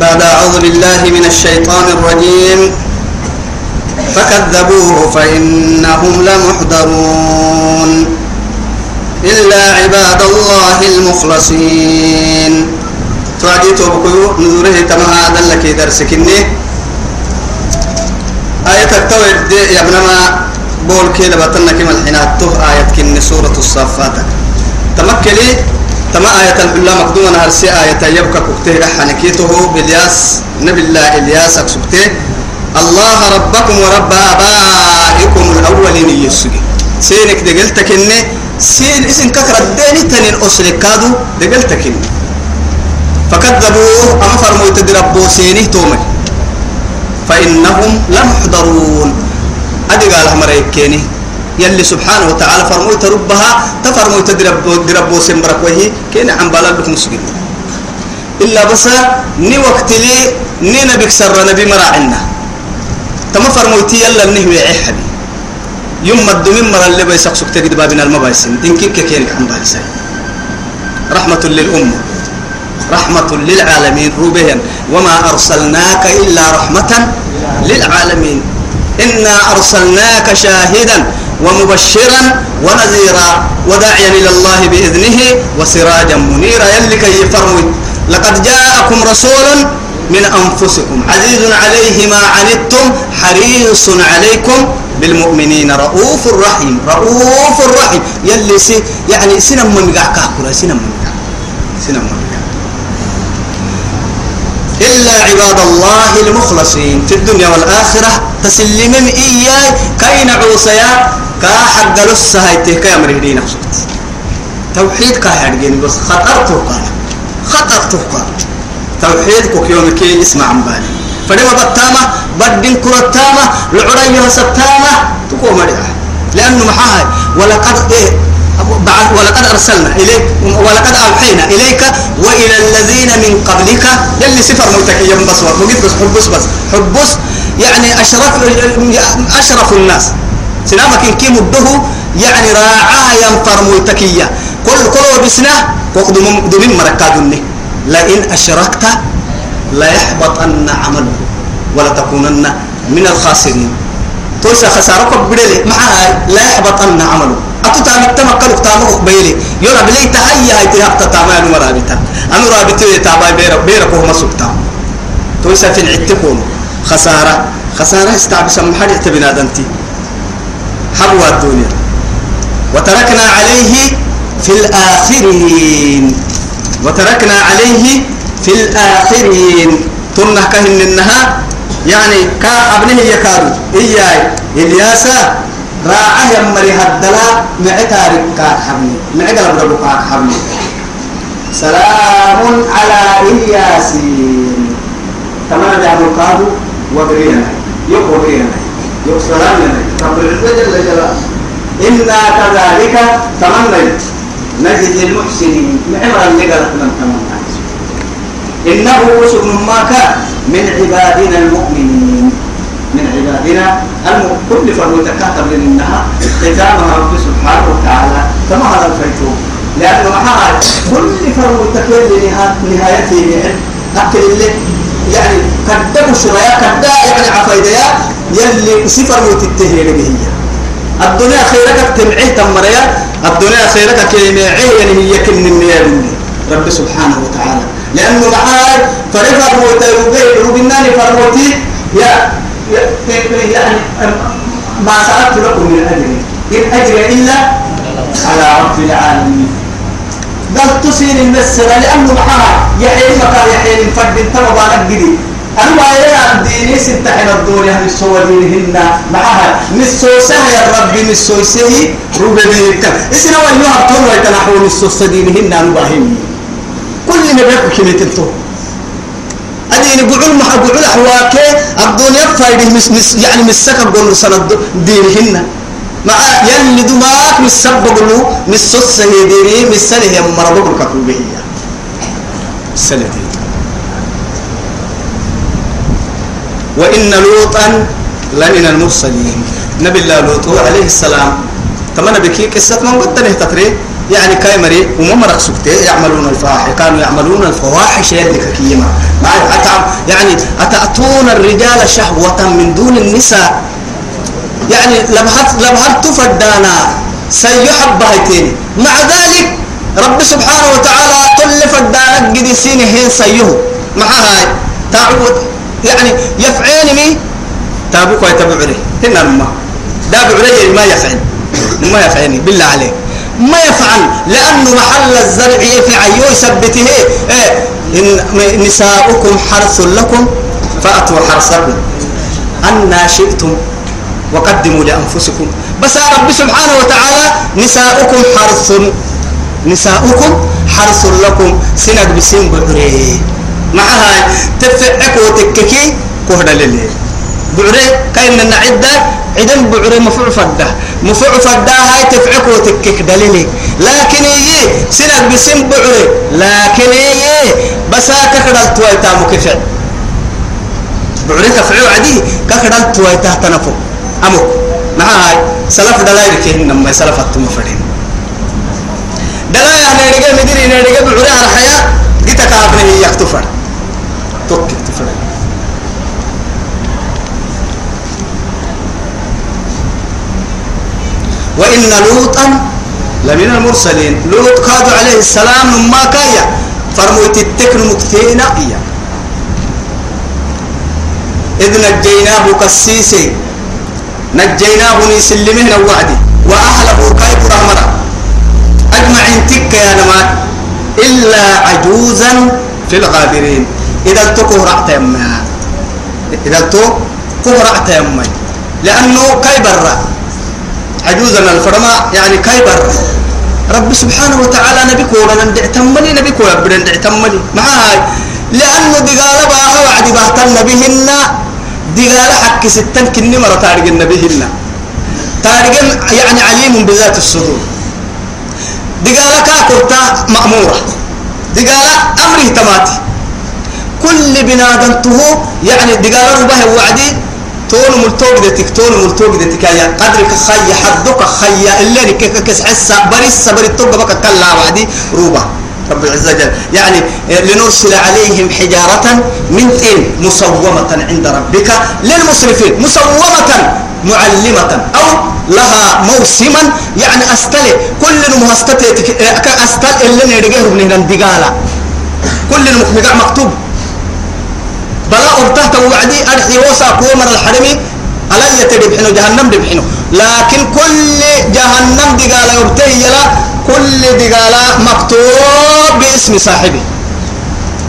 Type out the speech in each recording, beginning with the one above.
بعد أعوذ بالله من الشيطان الرجيم. فكذبوه فإنهم لمحضرون. إلا عباد الله المخلصين. تعديت بكيو نزوره تما هذا لك درسكني آية التوحيد يا ابن ما بول كده كما الحين آية كن سورة الصفات. تمكلي تما آية الحلا مقدومة هرسي آية يبقى كتير حنكيته بالياس نبي الله إلياس أكسبته الله ربكم ورب آبائكم الأولين يسجي. سينك دقلتك إني سين اسم كثرة ديني تنين أسرك كادو دقلتك إني فكذبوه أما فرموا تدربوا سيني تومي. فإنهم لمحضرون. أدي قال مريكيني يلي سبحانه وتعالى فرموت ربها تفرموت درب وسمبرك وهي كين عم بالك مسجد. إلا بس ني وقت لي ني نبيك سر نبي مراعنا تما فرموتي يلا نهوي عحبي يوم الدمين مرة اللي بيسق سكت تجد بابنا المبايسين. إن كيك كينك عم بالسين رحمة للأمة. رحمة للعالمين روبهم وما أرسلناك إلا رحمة للعالمين. إنا أرسلناك شاهدا. ومبشرا ونذيرا وداعيا إلى الله بإذنه وسراجا منيرا. يلي كي يفرمي لقد جاءكم رسول من أنفسكم عزيز عليه ما عنتم حريص عليكم بالمؤمنين رؤوف رحيم. رؤوف رحيم. يلي سي يعني سنم من كاكولا سنم من سنم من إلا عباد الله المخلصين في الدنيا والآخرة تسلم إياي كي نعوسيا كا حق لسه هايته كي أمره دينا توحيد كا حرقين بس خطرته قال خطرته قال توحيد كوك يوم كي اسمع عن بالي فلما بتامة بدين كرتامة العرية ستامة. تقوم مريعة لأنه محاها ولقد إيه بعد ولقد أرسلنا إليك ولقد أوحينا إليك وإلى الذين من قبلك يلي سفر بس مجد بس حبس بس حبس يعني أشرف أشرف الناس. سنامك إن كي مده يعني راعاها ينفر متكية كل كل بسنا وقدم دمين مركادني لئن أشركت لا يحبطن عمله ولا تكونن من الخاسرين. توسع خسارك بدلي معها لا يحبطن عمله. أتوتا متمكن كتامه بيلي يونا بلي تهيا هاي تهاب تتاما أنا مرابطة. أنا رابطة يتابع بيرك بيرك وهم سكتام توسع في العتكون خسارة خسارة استعب سمحر يتبنا حبوا الدنيا. وتركنا عليه في الآخرين. وتركنا عليه في الآخرين. تنه كهن النها. يعني كا أبنه يكادو إياي. إلياسا. راعه يمري هدلا. معي تارك كاك حبني. معي قلب ربو كاك حبني. سلام على إلياسين. كما دعم القادو وبرينا يوم وبرينا لنا رب العزة جل جلاله. إنا كذلك تمنيت نجد المحسنين. معمر اللي قالت من تمنى إنه سبن ما كان من عبادنا المؤمنين. من عبادنا الم... كل فرد تكاتب لأنها ختامها رب سبحانه وتعالى. كما هذا الفيتو لأنه معها كل فرد تكاتب لنهايته أكل اللي يعني كدب شرايا كدا يعني عفايديا يلي سفر وتتهي به الدنيا خيرك تمعيه تمريا الدنيا خيرك كيمعيه يعني هي كن النيابين رب سبحانه وتعالى. لأنه معاي فرفع موتى يبقى ربناني فرموتي يا يعني ما سألت لكم من أجر إن أجر إلا على رب العالمين. بل تصير المسألة لأنه معاي يحيي مكان يحيي فرد ترى بارك جديد أنا ما يرى ديني ستحن الدنيا هذه الصور دينهن معها نسوسة يا ربي نسوسة روبي بيك إسنا ويوها تنوى يتنحو نسوسة دينهن أنباهم كل ما بيكو كمية التو أديني قعول مع قعول أحواك. الدنيا فايده مس مس يعني مسكا قول سنة دينهن مع يلي دماغ مسبب له مسوسة ديني مسنه يا مربوك الكفوبية السنة دي وإن لوطا لمن المرسلين. نبي الله لوط عليه السلام. تمنى بكي قصة من قد تتري؟ يعني كاي مري وما مرق سكتة يعملون الفواحش كانوا يعملون الفواحش يدك كيما. يعني أتأتون الرجال شهوة من دون النساء. يعني لبهت لبهت تفدانا. سيحب هيتين مع ذلك رب سبحانه وتعالى كل فدانا قد سينه هين سيه مع هاي. تعود يعني يفعين مي؟ تابوك ويتبع عليه هنا ما دابع عليه ما يفعل ما يفعلني بالله عليك. ما يفعل. لأنه محل الزرع يفعل يثبته. إيه. إن نساؤكم حرث لكم فأتوا حرثكم أنا شئتم وقدموا لأنفسكم. بس رب سبحانه وتعالى نساؤكم حرث نساؤكم حرث لكم. سنك بسين بعري. معها تفعك وتككي كهدا لليل بعري كاين من عدة عدم بعري مفعول فده مفعول فده هاي تفعك وتكك دليلي. لكن يجي سنك بسين بعري. لكن يجي بس كخدل تويتا مكفع. بعري تفعيل عدي كخدل تويتا مع هاي سلف دلائرك إنما سلف التمفرين دلائر نرجع مدري نرجع بعري على الحياة جيت كابني يكتفر. توك تفر وإن لوطا لمن المرسلين. لوط قاد عليه السلام ما كايا فرموت التكن مكتين إياه. إذ نجيناه كسيسي نجيناه نسلمه وعدي وأهله كيف رحمنا أجمعين تك يا نمات إلا عجوزا في الغابرين. إذا تكو رعت يما إذا تكو رعت يما لأنه كي برا عجوزا الفرما يعني كي برا رب سبحانه وتعالى نبي كورا ندع تملي نبي كورا بدن ندع تملي معاي. لأنه دقالة باها وعدي باهتن بهن دقالة حق ستن كني مرة تارق بهن تارق يعني عليم بذات الصدور. دقالة كاكورتا مأمورة. دقالة أمره تماتي. كل بنادنته يعني دقالة ربه وعدي تون ملتوق دتك تون ملتوق دتك. يا قدرك خي حدك خي اللي كيف كس حسا بريس بري توق بك كلا وعدي روبا رب العزة جل. يعني لنرسل عليهم حجارة من طين مسومة عند ربك للمسرفين. مسومة معلمة أو لها موسما. يعني أستلي كل مهستة أستل اللي نرجعه من الدقالة كل المخبقع مكتوب. بلا أبتهت وعدي أرحي وسا كومر الحرمي. ألا يتدبحنه جهنم دبحنه لكن كل جهنم دقالة يبتهي يلا كل دقالة مكتوب باسم صاحبه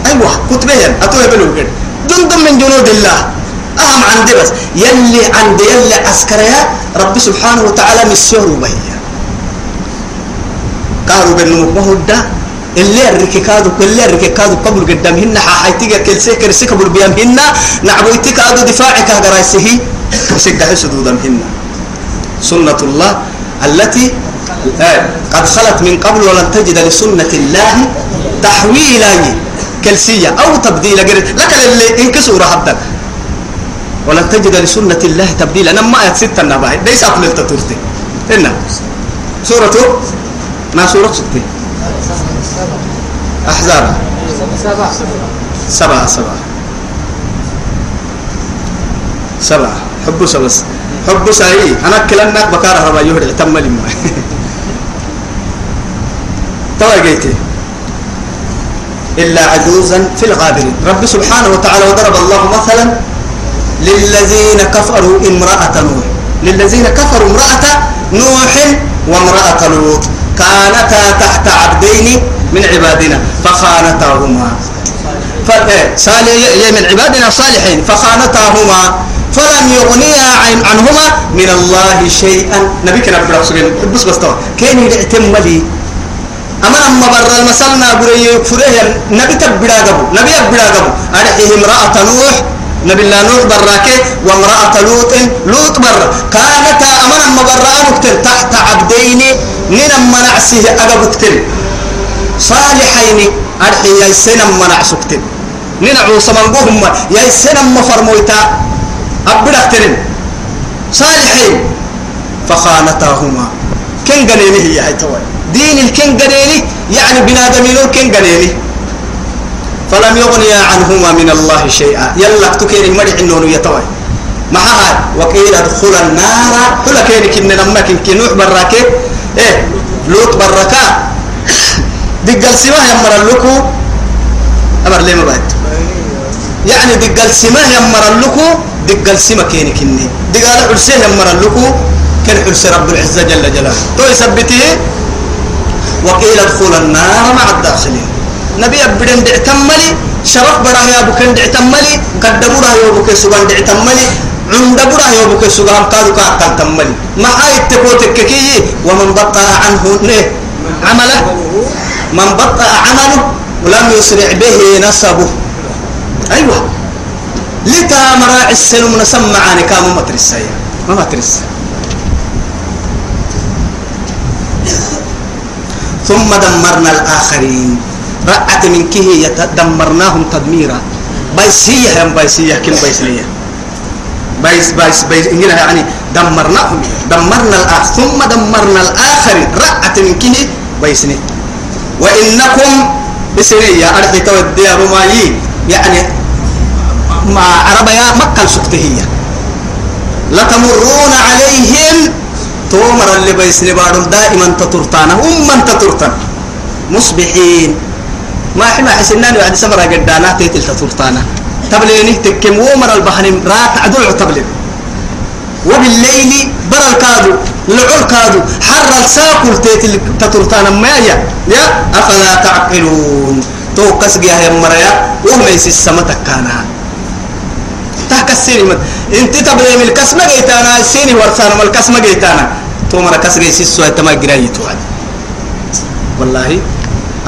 أيوة كتبين أتوه بلوغن جند من جنود الله. أهم عندي بس. يلي عندي يلي عسكريا رب سبحانه وتعالى مسيره بيا قالوا بأنه مهدى. اللي الركيكادو كل الركيكادو قبل قدامهن حايتيك كل سكر سكبر بيامهن نعبويتك هذا دفاعك هجرايسه سكح سدودمهن سنة الله التي قد خلت من قبل ولن تجد لسنة الله تحويلا كلسية أو تبديلا لك اللي انكسوا رحبتك ولن تجد لسنة الله تبديلا. أنا ما ستة النباه ليس أقل التطورتي هنا سورة ما سورة ستة أحزاب. سبعة. سبعة. سبعة. سبعة حب سبس. حب سعي أنا كلنا بكارة ربا يهد تم توا جيتي. إلا عجوزا في الغابرين. رب سبحانه وتعالى وضرب الله مثلا للذين كفروا امرأة نوح. للذين كفروا امرأة نوح وامرأة لوط. كانتا تحت عبدين من عبادنا فخانتاهما. صالح من عبادنا صالحين فخانتاهما. فلم يغنيا عنهما من الله شيئا. نبي كنا بدر سجن بس بس كين يتم لي أما أما برا المسلنا بري يكفره نبي تبدا جبو نبي تبدا جبو أرحيه امرأة نوح؟ نبي الله نوح براك وامرأة لوط لوط بر كانتا أما أما برا نكتل تحت عبدين من أما نعسه أجبتل صالحين أرحي يا سنة منع سكتن ننعو سمنقوهم يا سنة مفرمويتا أبدا اخترن صالحين. فخانتاهما. كن قنينه هي هاي توي دين الكن قليلي يعني بنادمين الكن قليلي فلم يغني عنهما من الله شيئا. يلا تكين المرح إنه يتوي معها وقيل ادخل النار. كل كين كن لما كن كنوح براكي. إيه لوط بركا دقل سما يمر لكو أمر ليه ما بعد؟ يعني دقل سما يمر لكو دقل سما كين كني دقال حرسه يمر لكو كان حرس رب العزة جل جلاله. تو يثبته وقيل ادخل النار مع الداخلين. نبي أبدن دعتملي شرف براه يا بكن دعتملي قدموا يا بكن سبحان دعتملي عند براه يا بكن سبحان قالوا كأكل تملي. ما هاي التكوتك كي ومن بطأ عنه نه عمله. من بطأ عمله ولم يسرع به نسبه. أيوة. لتا مراعي السلم نسمع عن كام ما ترسى ما ما ترسى ثم دمرنا الآخرين. رأت من كه يتدمرناهم تدميرا. بيسية هم بيسية كل بيسية. بيس بيس بيس. يعني دمرناهم. دمرنا الآخر ثم دمرنا الآخرين. رأت من كه بيسني وإنكم بسنية أرحي تودي رمايي. يعني مع عربية مكة سكتهية لتمرون عليهم تومر اللي بيسني بارم دائما تطرتانا أما تطرتان مصبحين. ما حما حسنان بعد سمرة قدانا تيتل تطرتانا تبليني تكم ومر البحر رات عدل تبلين. وبالليل بر الكادو لعل كادو حر الساكل تيتل تطرتانا ما يا؟ يا؟ أفلا تعقلون. تو قسقيا يا مريا وما يسي السمتك كانها تحك السيني مد إنت تبلي من الكسمة جيتانا السيني ورسانا من الكسمة جيتانا تو مرة كسر يسيس سوى تما جراي توعد والله.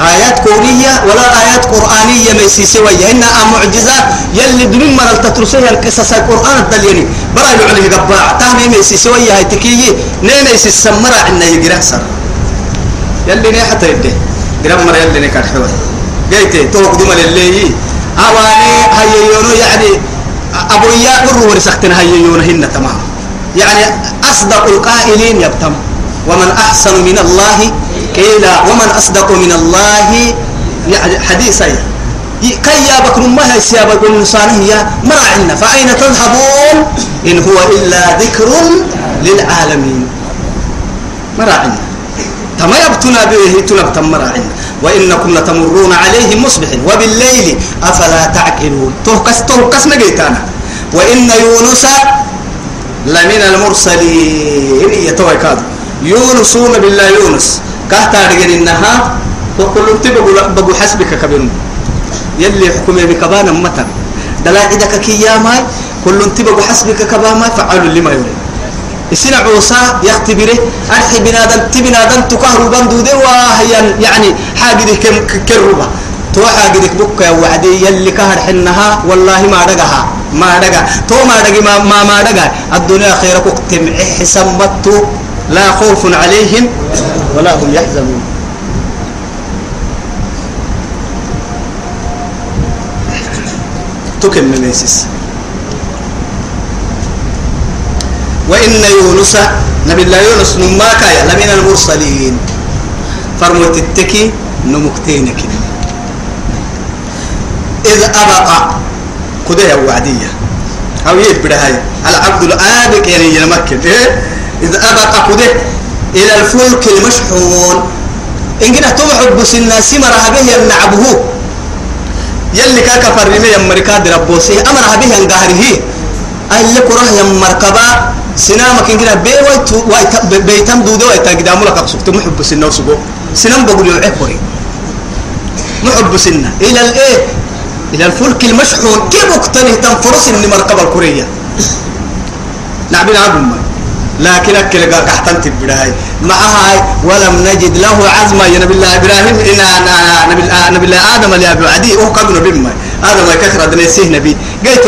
آيات كونية ولا آيات قرآنية ما يسيس سوى إن معجزات يلي دمين مرة تترسيها القصص القرآن الدليني برا يعلي قباع. تاني ما يسيس سوى هاي تكيي نين يسيس سمرا عنا يجرح سر. يلي ني حتى يده. جرام مرة يلي ني كارحوه جيتي توك دم اللي أواني هاي يونو يعني أبويا قروا ورسختنا هاي يونو هن تمام. يعني أصدق القائلين يبتم. ومن أحسن من الله قيلا. ومن أصدق من الله يعني حديثا كي يا بكر ما هي سيابة هي مرعنا فأين تذهبون؟ إن هو إلا ذكر للعالمين. مرعنا تما يبتنا به تنبتم مرعنا وإنكم لتمرون عليهم مصبحين. وبالليل أفلا تعقلون. تهكس تهكس نجيتانا. وإن يونس لمن المرسلين. يتوي كادو يونسون بالله يونس. كهتا رجل إنها تبقوا بقوا حسبك كبير. يلي حكمي بكبانا متن دلا عدك كياما كل تبقوا حسبك كباما فعلوا لما يريد. السنة عوصا يختبره أرحي بنادم تبنادم تكهروا بندو دي وهي يعني حاجة كم كربة تو حاجة بك يا وعدي يلي كهر حنها والله ما رجعها ما رجع تو ما رجع ما ما, ما رجع الدنيا خيرك اكتم حسمت لا خوف عليهم ولا هم يحزنون تكمل ميسيس وإن يونس نبي الله يونس نما كايا لمن المرسلين. فرموت التكي نمكتينك. إذ أبقى كده وعدية. أو يبدأ هاي. العبد الآبك يعني ينمكن إيه؟ إذ أبقى كده إلى الفلك المشحون. إن كده توحب بس الناس مرها به ينعبه يلي كاكا فرمي يمركا دربوسي أمرها به ينقهره. أهل كره يمركبا سنامك إن كده بي ويت بيتم دودة ويتا قدامو لك أقصد. محب سنة وسبو. سنام بقول يعبري محب سنة. إلى الإيه؟ إلى الفلك المشحون. كيف اقتنه تنفرس إني مركب الكورية؟ نعبين عبد لكن أكل قحتن تبداي معها ولم نجد له عزما. يا نبي الله إبراهيم إن نبي نبي الله آدم اللي أبو عدي هو قبل نبي ما آدم كثر دنيسيه نبي. قلت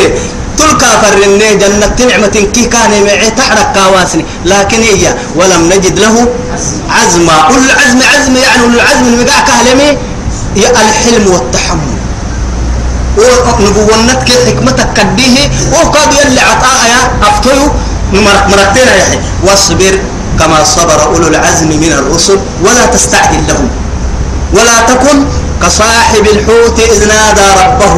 تلك فرني جنة نعمة كي كان معي تحرك كواسني لكن هي ولم نجد له عزما أول العزم عزم يعني العزم المقع كهلمي الحلم والتحمل. ونبونتك حكمتك كديه. وقد يلي عطاء يا أفتيو مرتين يا حي واصبر كما صبر أولو العزم من الرسل. ولا تستعجل لهم. ولا تكن كصاحب الحوت إذ نادى ربه.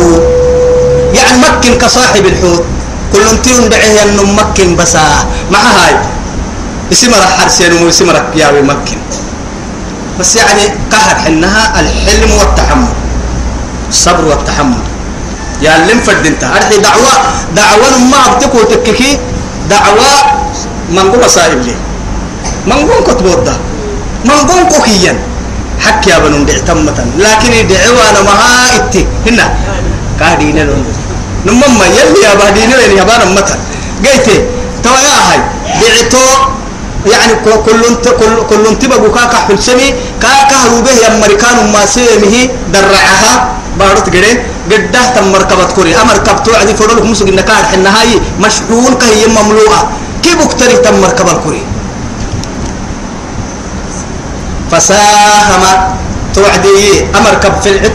يعني مكن كصاحب الحوت. كل انتين دعيه أنه مكن بس مع هاي. اسم رح حرسين واسم رح ياوي مكن. بس يعني قهر حنها الحلم والتحمل. الصبر والتحمل. يا اللي مفد انت. هذه دعوة. دعوة ما بتكو تككي. دعوة من قوم صاحب لي. من قوم كتبوت ده من قوم كوكيا. حكي يا بنون دع تمة لكن دعوة أنا مها إتي. هنا. كادينا لون نمما يلي يا بادينا لين يا بانا متى جيتي تو يا هاي. دعتو يعني كل كل كل تبغوا كاكا حلسمي كاكا روبه يا امريكان ما سيمه درعها. بارت جري قده تم مركبة كوري. أمر كبتو عدي فرولك مسك النكار حنا هاي مشحون كهي مملوءة كيف اكتري تم مركبة كوري؟ فساهم توعدي. أمر كب في العد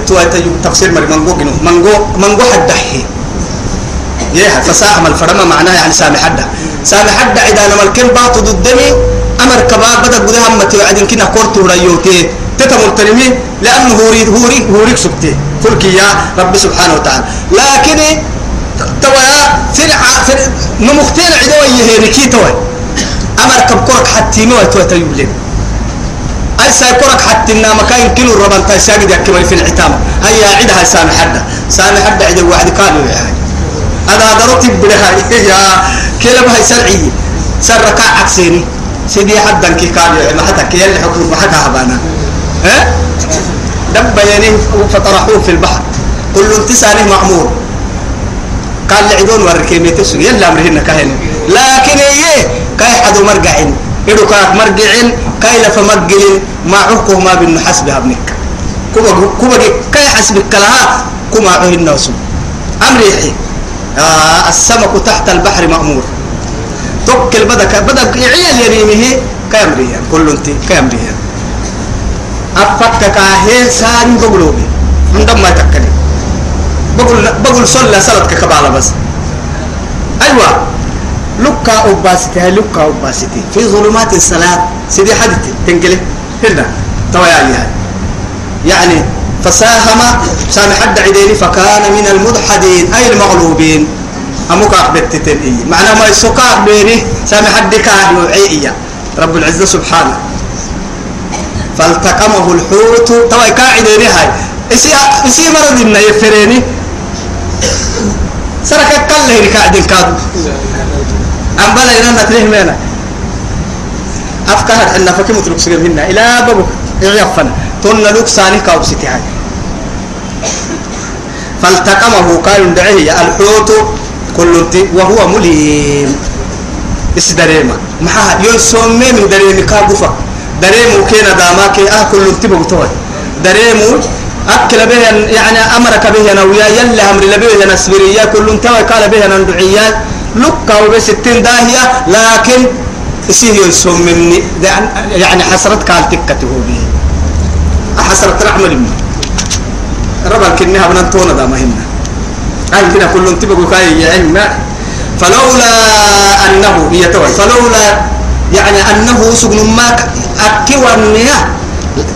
تفسير مري. منقو منقو منقو حد حي يها فساهم الفرما معناه يعني سامي حدا. سامي حدا إذا لما الكل باطو ضدني أمر كبا بدأ قدها أما توعدين كنا كورتو ريوتي. تتمر ترمي لأنه هوري هوري هوريك سبتي. فلكي يا رب سبحانه وتعالى. لكن توا فرع نمختين عدوى يهيركي توا أمر كب كورك حتى نوى توا تيولين. أي سيكورك حتى إن مكان كيلو الربان تاي ساجد يكمل في العتام هيا عدها سامي حدا. سامي حدا عدو واحد كانوا يعني هذا ضربت بدها يا كلام هاي سرعي. سر ركع عكسيني. سيدي حدا كي كان كي اللي حكم حتى هبانا ها؟ دب يعني فطرحوه في البحر. كل انتسانه معمور قال لعدون وركيمي تسوي يلا امرهن كهن. لكن إيه؟ كاي حدو مرقعين. إدو كاك مرقعين. كاي لف مرقعين ما عقه ما بإنه حسبها ابنك كوبا كوبا كاي حسبك لها كما عهن وسم أمريحي. آه السمك تحت البحر مأمور. توكل بدك بدك يعيل يريمه كامريا كل انت كامريا أفكك هي ساري بقلوبي من دم ما تكلم بقول بقول صلى صلاتك كبالة بس. أيوة. لكا أوباسيتي هاي لكا أوباسيتي في ظلمات الصلاة. سيدي حدتي تنقله. هنا. توايا يعني فساهم سامي حد عديني فكان من المدحدين أي المغلوبين؟ أمك أخبرتتين إيه؟ معنى ما يسوكا بيني سامي حد كان يوعي رب العزة سبحانه. فالتقمه الحوت. توا كاعديني هاي؟ إسي إسي مرض إن يفريني؟ سرك كله هيك قاعدين كادو أم بلا إنا نتريه مينا. أفكار إن فكي متلوك سجل هنا. إلى بابك. يغفنا تون لوك ساني كاوبسيتي هاي. فالتقمه كان دعيه الحوت كل وهو مليم. اسدريما محا ينسوم من دريم كابوفا. دريم كينا داماك آه كل تبغ توي دريم أكل به يعني أمرك به نويا يلا أمر لبيه نسبريا كل توي قال به ندعيا. لك وبستين داهية. لكن اسيه ينسوم مني يعني حسرت قال تكته به حسرت رحمة مني ربا كنها بننتونا دا مهمة. قال كده كل تبقوا كاي علم. فلولا أنه يتوى فلولا يعني أنه سجن ما أكوى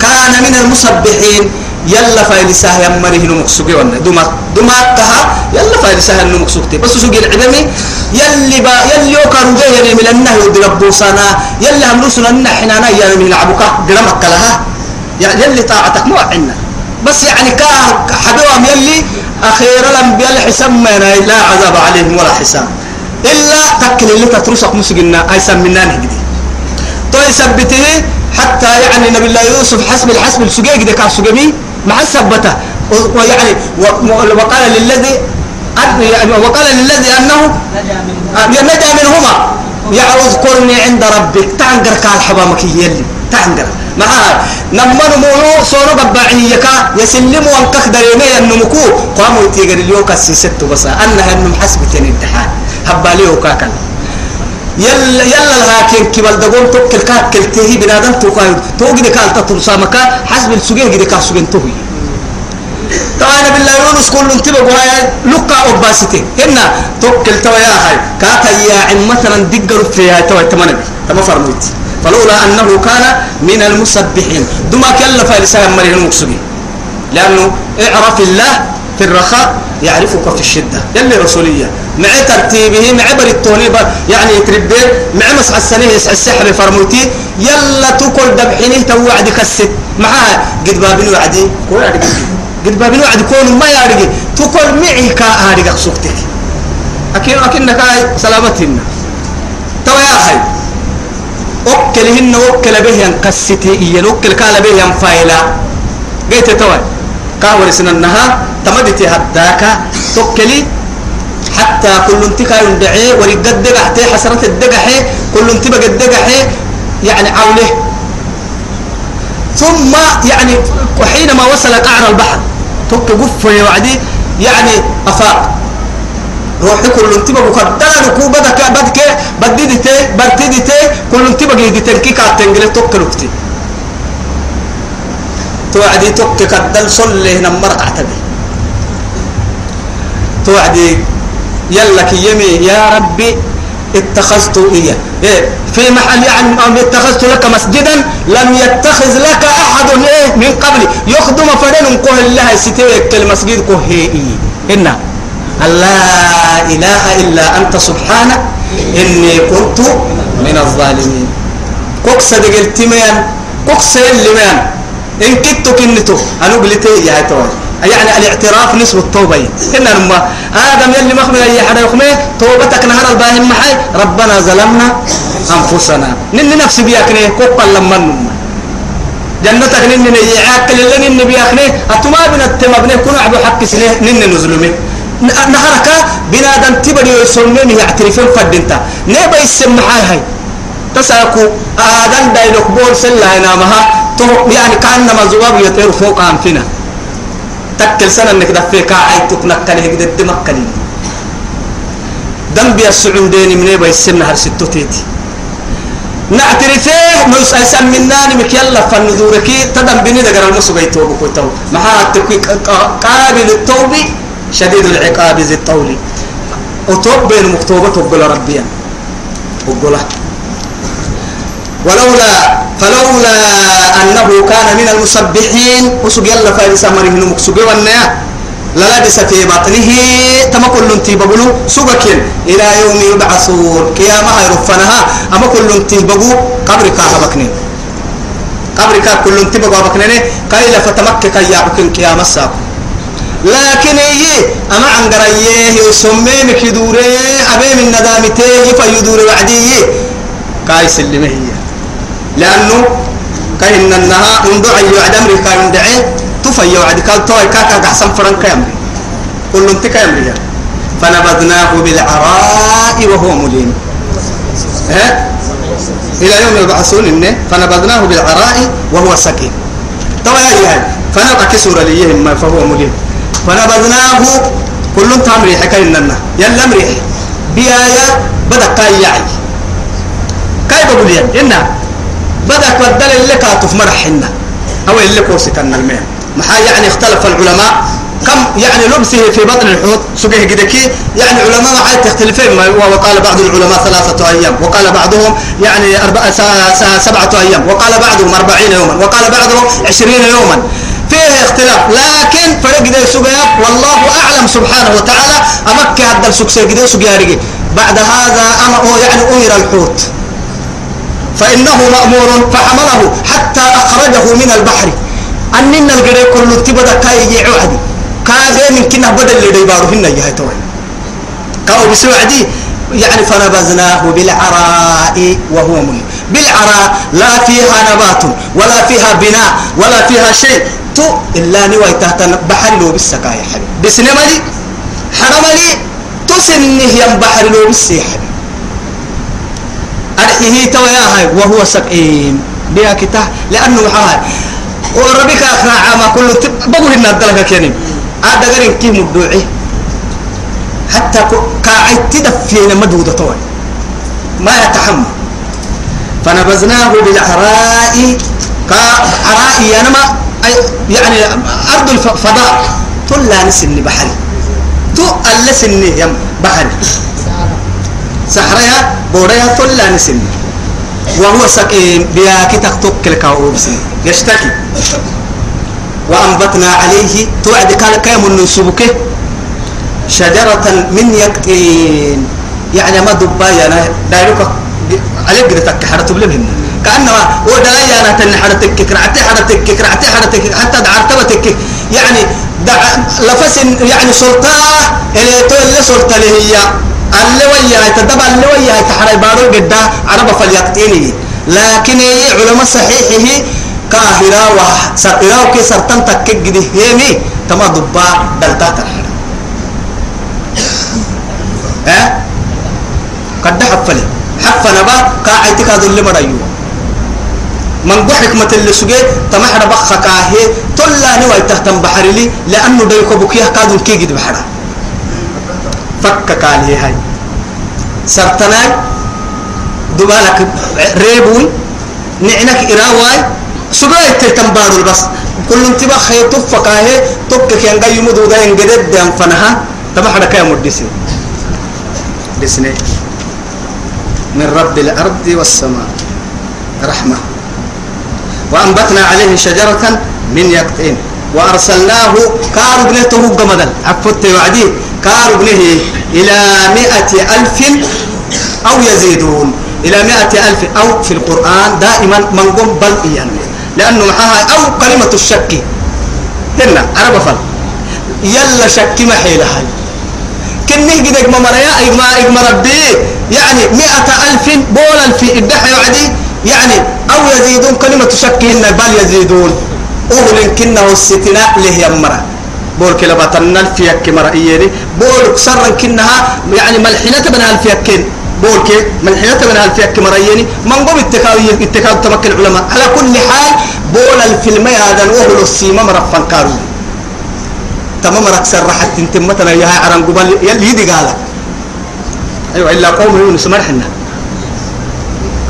كان من المسبحين. يلا فايلساه يمره نمكسوكي وأنا دماغ دماغ كها يلا فايلساه نمكسوكتي بس سوق العلمي يلي با يلي يوكارو جاي يعني من النهي ودربو سانا. يلا هملوسنا النحنا يعني من العبوك قرمك لها يعني يلي طاعتك مو عنا. بس يعني كا حبيبهم يلي أخيرا لم بيل حساب ما لا عذاب عليهم ولا حساب. إلا تكل اللي تترسق مسجنا أي سمنا نهدي. تو يثبته حتى يعني نبي الله يوسف حسب الحسب السجيج ده كان سجمي مع الثبته ويعني وقال للذي وقال للذي أنه نجا منهما. يا اذكرني عند ربك. تعنقر قال حبامك يلي تعنقر. معها نما نمو صورو قبعي يكا. يسلم وانكخ دريمي النمكو قاموا يتيقر اليوم كسيست بس. أنها النم حسبتين امتحان هبالي وكاكل يلا يلا لكن كبل دقوم توكل كاك كلتهي بنادم توقع توقي كال تطرسا مكا حسب السجين كده كاسجين توهي. طبعا بالله يونس كل انتبه هاي. لقى أباسته هنا توكل توا يا هاي. كاتا يا عم مثلا دقر في هاي توا تمنى تما فرميت. فلولا أنه كان من المسبحين. دما كلا فالسان مريه المقصودين لأنه اعرف الله في الرخاء يعرفك في الشدة. يلي رسولية. مع ترتيبه مع بريتوني يعني يتربين مع مسح السنة يسع السحر فرموتي يلا تقول دبحينه توعد كست معها قد بابين وعدي قد بابين وعد كون ما يارجي تقول معي كا هارجي سوكتك أكيد أكيد هاي سلامتهن. تو يا أخي أكلهن أكل به ينقستي إيا أكل كال به ينفايلا قيت توي. كاور سننها تمدتي هداك تكلي حتى كل انتكا يندعي ورقد دقحتي حسرة الدقحي كل انتبه قد دقحي يعني عوله ثم يعني وحينما وصل قعر البحر تك قف وعدي يعني أفاق روحي كل انتبه بقدر نكو بدك بدك بددتي برتدتي كل انتبه جيدتي كي كاتنجل تك نكتي توعدي تك كدل صلي نمر اعتبي توعدي يلا يمي يا ربي اتخذت إياه. إيه في محل يعني اتخذت لك مسجدا لم يتخذ لك أحد إيه من قبل يخدم فدن قه الله ستيك المسجد قه إيه. إن لا إله إلا أنت سبحانك إني كنت من الظالمين. كوكس دقلت ميان كوكس اللي ميان. إن كنت كنتو أنا قلت يا توي يعني الاعتراف نسب التوبة. إن لما آدم يلي مخمي أي حدا يخمي توبتك نهار الباهم محي ربنا ظلمنا أنفسنا. نن نفسي بياكني كوكا لما نما جنتك نن يعاك اللي نن بياكني أتما بنا التمبني كنا عبو حق سنة نن نزلمي. نهارك بنادم تبدي يسميني يعترفين فدنتا. نيبا يسمى هاي. تسأكو آدم دايلوك بول سلا هنا مها. يعني كأنما زواب يطير فوق أنفنا. تكل سنة إنك دفيك عايد تكنك له قد دمك لي ذنبي السعودين من يبا السنة هر ستو تيتي. نعترفه نوس أيسان مناني مك يلا فنذورك تدم بني دقر المسو بيتوب كويتو محا تكوي قابل التوب شديد العقاب ذي الطول. وتوب بين مكتوبة وقل ربيا. وقل ولولا فلولا أنه كان من المسبحين وسج يلا فارس أمره سج والنيا للبس في بطنه تما كل تيبغلو سجكين إلى يوم يبعثون قيامة يرفنها أما كل تيبغو قبرك هبكنين. قبرك كل تيبغو هبكنين كايلا فتمكك يا قيامة الساق. لكن هي أما عن قريه يسمي مكدوري أبي من ندامته فيدور وعديه كايس اللي ما هي لأنه كأن النها اندع يوعد أمريكا يندعي تفا يوعد قال توي كاكا أحسن فرن كامري كل انت كامري فنبذناه بالعراء وهو مليم. ها إلى يوم يبعثون إنه فنبذناه بالعراء وهو سكين. طبعا يا فنبقى كسر ليهم فهو مليم. فنبذناه كل انت أمري حكاية لنا يلا أمري. بيايا بدأ كاي يعي. كاي بقول إنه بدك بدل اللي كاتف مرحنا أو اللي كورسي كان المهم. محا يعني اختلف العلماء. كم يعني لبسه في بطن الحوت؟ سجيه كدكي يعني علماء عاد تختلفين. وقال بعض العلماء ثلاثة أيام. وقال بعضهم يعني أربع سبعة أيام. وقال بعضهم أربعين يوما. وقال بعضهم عشرين يوما. فيه اختلاف. لكن فرق دي سجيه والله أعلم سبحانه وتعالى. أمك هذا السكسي كده سجيه بعد هذا أمر يعني أمر الحوت. فإنه مأمور فحمله حتى أخرجه من البحر. أننا القرية كل تبدأ كاي يعودي كاغي من كنا بدل اللي يبارو هنا يا توي كاو بسوعدي يعني فنبذناه بالعراء وهو مليم بالعراء لا فيها نبات ولا فيها بناء ولا فيها شيء. تو إلا نوي تحت بحر لو بالسكاية حبيب. بسنملي حرملي تسنه يم بحر لو بالسيحب أرحيه تويا هاي وهو سقيم. بيا كتا لأنه هاي. وربك أخنا عاما كله بقول إن الدلقة كنين هذا غير كي مدوعي. حتى كاعد تدفين مدودة طوال. ما يتحمل فنبذناه بالعراء كعراء ينما يعني أرض الفضاء. تلا نسني بحري. تو ألسني يم بحري. سحرها بوريها تلا نسني وهو سقيم بياكي تقتك الكاوبسي يشتكي وأنبتنا عليه توعد كان كيم النسبك شجرة من يقطين. يعني ما دبايا أنا دايلوك عليك قد تكحرت بلمهم كأنما ودايا أنا تنحرتك كرعتي حرتك كرعتي حرتك حتى دعرتبتك يعني دع لفس يعني سلطة اللي تقول سلطة هي اللي ويا تدبع اللي ويا تحري بارو قد عرب فليقتيني. لكن علماء صحيحه كاهرا وسرقرا وكي سرطان تكك قد هيمي تما دبا دلتا تنحر ها؟ قد حفلي. حفنا با قاعدتك هذا اللي مريو من قو حكمة اللي سجى تمحر بخ كاهي تلا نوى تهتم بحر لي لأنه ديكو بكيه كادون كي قد بحرا. فك كالي هاي. سرطناك دبالك ريبوي نعنك إراواي سجى تهتم بارو بس. كل انتباه خير تفك كاهي تبك كي انقا يمدو دا ينقدد دي انفنها تمحر كاي مدسي دسني من رب الأرض والسماء. رحمة. وأنبتنا عليه شجرة من يقطين. وأرسلناه كار ابنته قمدا عفت وعدي كار ابنه إلى مئة ألف أو يزيدون. إلى مئة ألف أو في القرآن دائما من قم بل إيان لأنه معها أو كلمة الشك. هنا عرب فل. يلا شك محيلها كنه قد إجمع مريا إجمع ربي. يعني مئة ألف بولا في الدحى وعدي يعني أو يزيدون كلمة شكهن بل يزيدون. أهل كنه الستناء له يمرا بول كلا بطن الفيك مرا إيري. بول سرا كنها يعني ملحنة بنا الفيك بول كي ملحنة بنا الفيك مرا إيري. من قوم اتكاوي اتكاو تمكن العلماء. على كل حال بول الفيلم هذا وهو السيما مرفن كارو تمام ركسر راحت تنتم مثلا يا عرن قبل يلي يدي قالك. أيوه إلا قوم يونس مرحنا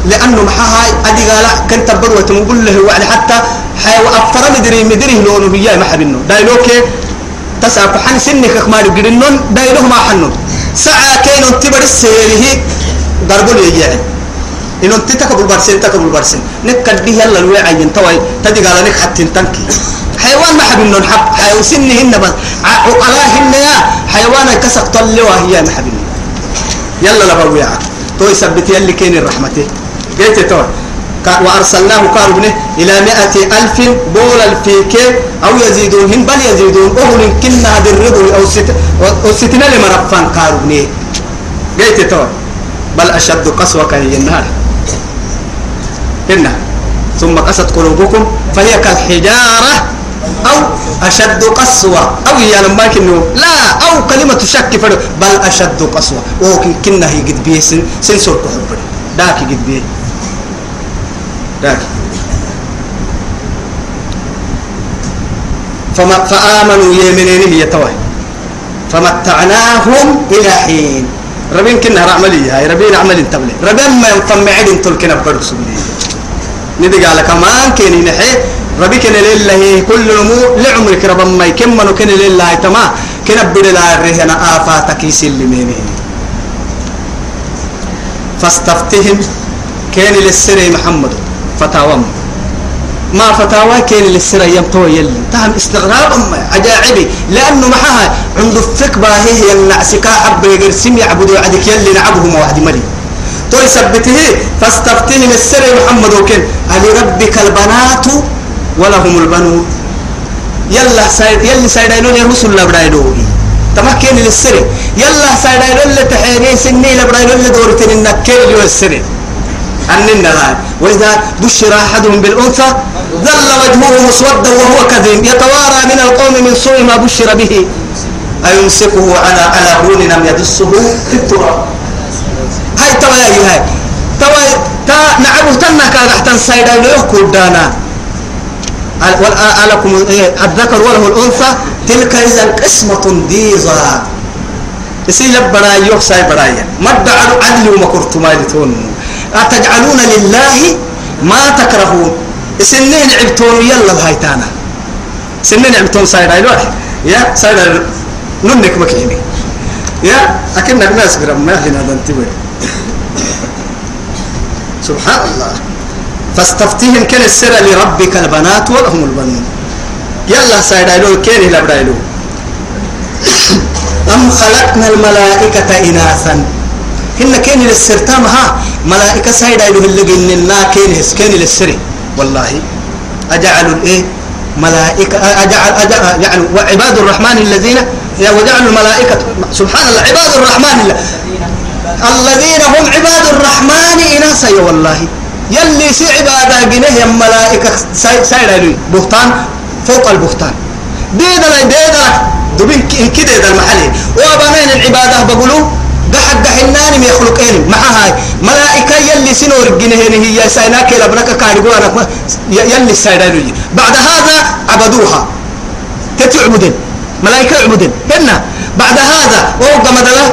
لأنه محاها أدي قال كنت بدوة تقول له حتى حيو افطر مدري مدري لونه هي ما حبينه. دايلوك تسعى فحن سنك كمال جرينون دايلوه ما حنون. ساعة كين تبر السيره ضربوا لي يعني إنه أنت تكبر برسين تكبر برسين نكد به يلا الوعي عين توي تدي قال لك حتى تنكي. حيوان ما حبينه حب. حيو سنهن بس. عقلاهن يا. حيوان كسق طلوا هي ما حبينه يلا لبويا. تو يثبت يلي كين الرحمته قلت تو وأرسلناه كاربنه إلى مئة ألف بول الفيك أو يزيدون هم بل يزيدون. أهل كنا دربوا أو ست أو ستنا لمرفان كاربنه قلت تو. بل أشد قسوة كهي النار. هنا ثم قست قلوبكم فهي كالحجارة أو أشد قسوة. أو يا لما كنو لا أو كلمة شك فرد بل أشد قسوة. وكن كنا هي قد بيه سن سنسور كحب داك قد بيه. فما فآمنوا يمنين هي توي فمتعناهم إلى حين. ربين كنا رعملي هاي ربين عمل تبلي. ربين ما ينطمع عدن تلكنا بدرس ندق على كمان كيني نحي. ربي كن لله كل نمو. لعمرك رب ما يكمن كن لله تما كن بدل لا رهنا آفاتك يسلمينه فاستفتهم كان للسر محمد. فتاوم ما فتاوى كان للسر يمتوى يلي. تهم استغراب عجائبي. لأنه معها عنده الثقبة هي النعسكا حب يقرسم يعبدوا عدك يلي نعبهم واحد مري. تو يثبته فاستفتهم السر محمد وكن ألي ربك البنات ولهم البنون. يلا سايد يلي رسول الله برايدوغي تمكن للسر يلا سايداينون اللي تحيني سني لبرايدون اللي دورتين النكيل اللي هو السر أننا الآن وإذا بشر أحدهم بالأنثى ظل وجهه مسودا وهو كذب يتوارى من القوم من سوء ما بشر به. أيمسكه على على هون لم يدسه في التراب. هاي توا يا هاي توا تا نعبه تنا كان أحسن سايدا يحكوا دانا ألكم الذكر وله الأنثى. تلك إذا قسمة ضيزى يسي لبنا يوح ساي برايا ما ادعوا عدل وما كرتوا ما لتون أتجعلون لله ما تكرهون؟ سنين عبتون يلا بهايتانا. سنين عبتون سايدا يلوح يا سايدا ننك مكيني. يا أكنك ناس قرم ما هنا ذنتبه سبحان الله. فاستفتهم كن السر لربك البنات ولهم البنون. يلا سايدايلو كيني لبدايلو أم خلقنا الملائكة إناثا؟ هن كيني للسرتام ها؟ ملائكة سايدايلو اللي قلنا كيني كيني للسري. والله. أجعلوا الإيه ملائكة أجعل, أجعل يعني وعباد الرحمن الذين وجعلوا الملائكة سبحان الله عباد الرحمن الذين هم عباد الرحمن إناثا يا والله. يلي سي عبادة جنيه ملائكة سايرة بهتان فوق البهتان. ديدا ديدا دبين كده ده المحلي وبنين العبادة؟ بقولوا قحد قحناني ما يخلقين مع هاي ملائكة يلي سنور جنيه هي. سايناك لبنك كارجوا أنا يلي سايرة بعد هذا عبدوها. تتعبدن. ملائكة يعبدن. هنا بعد هذا. وهو قمدلا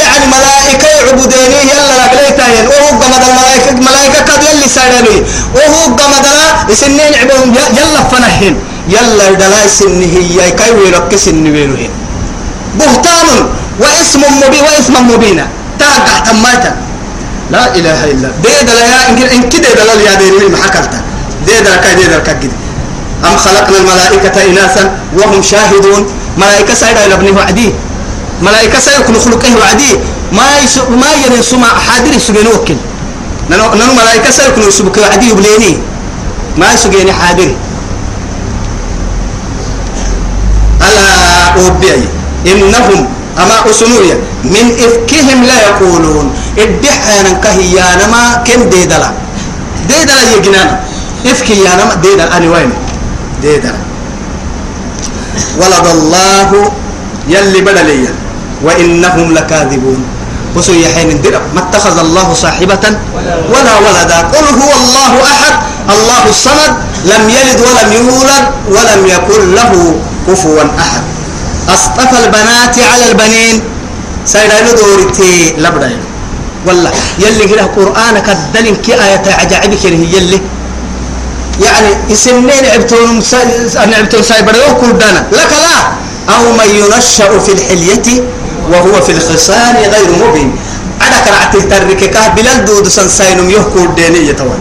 يعني ملائكة يعبديني. يلا لقليتين وهو قمد الملائكة ملائكة قد يلي سايراني وهو قمدلا سنين عبهم يلا فنهن يلا دلا سنه هي كي ويرك سن وينهن بهتان. واسم مبين واسم مبين تاقع تماتا لا إله إلا دي دلا يا إن كده دلا يا دي ما حكلت دي دلا كاي دي دلا كده. أم خلقنا الملائكة إناثا وهم شاهدون. ملائكة سيدا إلى ابن وعدي. ملائكة سيكون خلقه وعدي. ما يس ما يرين سما حاضر يسجن وكل ننو ننو ملائكة سيكون يسبك وعدي يبليني ما يسجن حاضر. ألا أوبيي إنهم أما أسنويا من إفكهم لا يقولون. إدحانا كهيانا ما كن ديدلا. ديدلا يجنانا إفكي يا نما ديدلا أنا وين؟ ديدنا ولد الله يلي بدليا. وإنهم لكاذبون. وسو يحين الدرب ما اتخذ الله صاحبة ولا ولدا. قل هو الله أحد. الله الصمد. لم يلد ولم يولد. ولم يكن له كفوا أحد. أصطفى البنات على البنين. سيدنا دورتي لبدا والله يلي كده قرآنك الدلين كي آية عجائبك هي يلي. يعني سنين عبتون عبتون سايبر كل دانا. لك لا. أو من ينشأ في الحلية وهو في الخصال غير مبين. أنا كرعته تركك بلال دود سنساينم يحكو الدينية طوال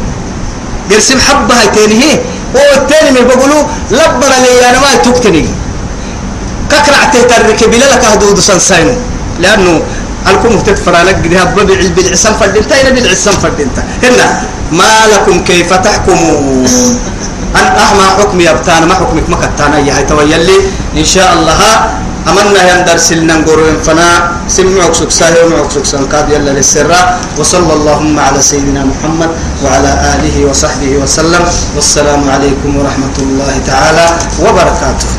قرسم حبها تينيه هو التاني من بقولوا لبنا لي أنا ما تكتني. ككرعته ترك بلالك دود سنساينم لأنه الكم تدفر لك جهة ببيع بالعسام فردينتا إلى بالعسام فردينتا هنا ما لكم كيف تحكمون؟ أن أحمى حكم يبتان ما حكمك ما كتانا يا هاي تويلي إن شاء الله أمنا يندر سلنا نقولون فنا. سمعك سكساه ومعك سكسان قاد يلا للسراء وصلى اللهم على سيدنا محمد وعلى آله وصحبه وسلم. والسلام عليكم ورحمة الله تعالى وبركاته.